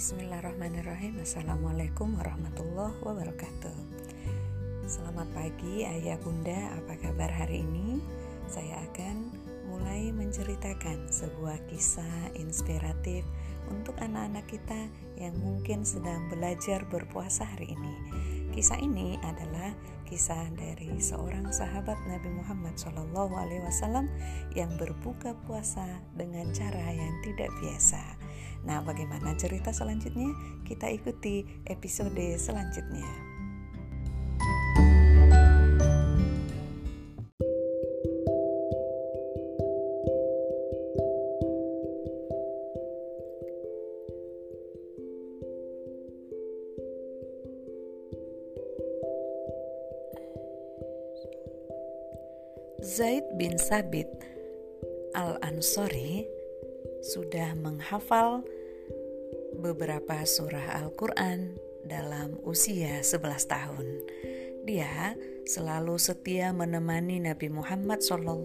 Bismillahirrahmanirrahim. Assalamualaikum warahmatullahi wabarakatuh. Selamat pagi ayah bunda. Apa kabar hari ini? Saya akan mulai menceritakan sebuah kisah inspiratif Untuk anak-anak kita yang mungkin sedang belajar berpuasa hari ini. Kisah ini adalah kisah dari seorang sahabat Nabi Muhammad SAW yang berbuka puasa dengan cara yang tidak biasa. Nah, bagaimana cerita selanjutnya? Kita ikuti episode selanjutnya. Zaid bin Sabit Al-Ansori sudah menghafal beberapa surah Al-Quran dalam usia 11 tahun. Dia selalu setia menemani Nabi Muhammad SAW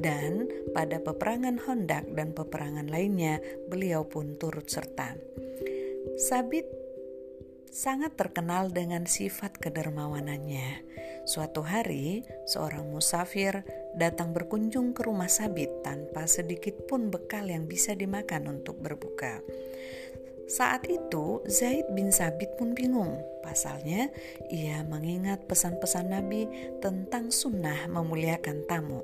dan pada peperangan Hondak dan peperangan lainnya beliau pun turut serta. Sabit sangat terkenal dengan sifat kedermawanannya. Suatu hari, seorang musafir datang berkunjung ke rumah Sabit tanpa sedikit pun bekal yang bisa dimakan untuk berbuka. Saat itu, Zaid bin Sabit pun bingung. Pasalnya, ia mengingat pesan-pesan Nabi tentang sunnah memuliakan tamu.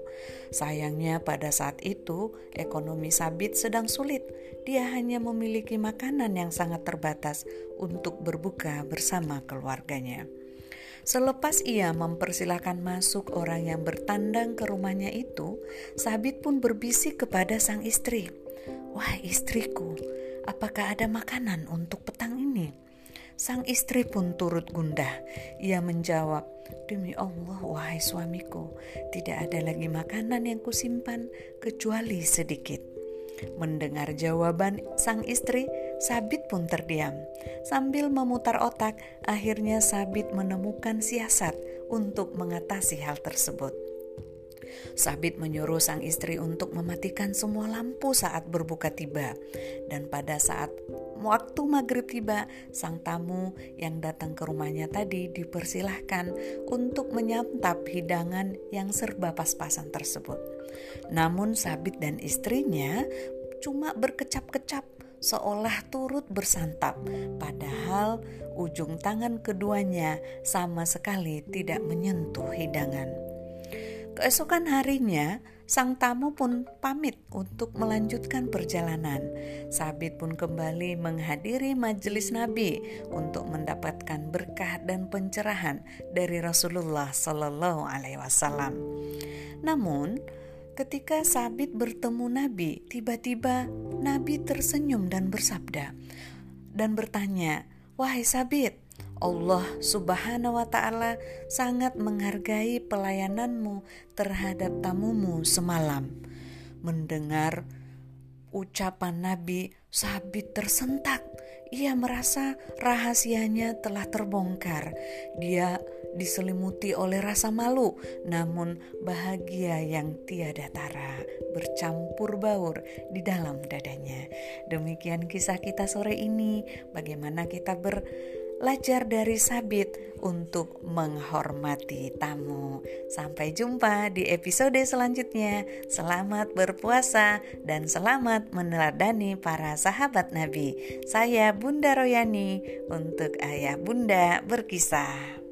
Sayangnya, pada saat itu ekonomi Sabit sedang sulit. Dia hanya memiliki makanan yang sangat terbatas untuk berbuka bersama keluarganya. Selepas ia mempersilahkan masuk orang yang bertandang ke rumahnya itu, Sabit pun berbisik kepada sang istri, "Wah, istriku, apakah ada makanan untuk petang ini? Sang istri pun turut gundah. Ia menjawab, Demi Allah, wahai suamiku, tidak ada lagi makanan yang kusimpan kecuali sedikit. Mendengar jawaban sang istri, Sabit pun terdiam. Sambil memutar otak, akhirnya Sabit menemukan siasat untuk mengatasi hal tersebut. Sabit menyuruh sang istri untuk mematikan semua lampu saat berbuka tiba. Dan pada saat waktu maghrib tiba, sang tamu yang datang ke rumahnya tadi dipersilahkan untuk menyantap hidangan yang serba pas-pasan tersebut. Namun Sabit dan istrinya cuma berkecap-kecap seolah turut bersantap, padahal ujung tangan keduanya sama sekali tidak menyentuh hidangan. Keesokan harinya, sang tamu pun pamit untuk melanjutkan perjalanan. Sabit pun kembali menghadiri majelis Nabi untuk mendapatkan berkah dan pencerahan dari Rasulullah Shallallahu Alaihi Wasallam. Namun, ketika Sabit bertemu Nabi, tiba-tiba Nabi tersenyum dan bersabda dan bertanya, "Wahai Sabit, Allah Subhanahu wa Ta'ala sangat menghargai pelayananmu terhadap tamumu semalam. Mendengar ucapan Nabi, Sabit tersentak. Ia merasa rahasianya telah terbongkar. Dia diselimuti oleh rasa malu, namun bahagia yang tiada tara bercampur baur di dalam dadanya. Demikian kisah kita sore ini. Bagaimana kita ber belajar dari Sabit untuk menghormati tamu. Sampai jumpa di episode selanjutnya. Selamat berpuasa dan selamat meneladani para sahabat Nabi. Saya Bunda Royani untuk Ayah Bunda berkisah.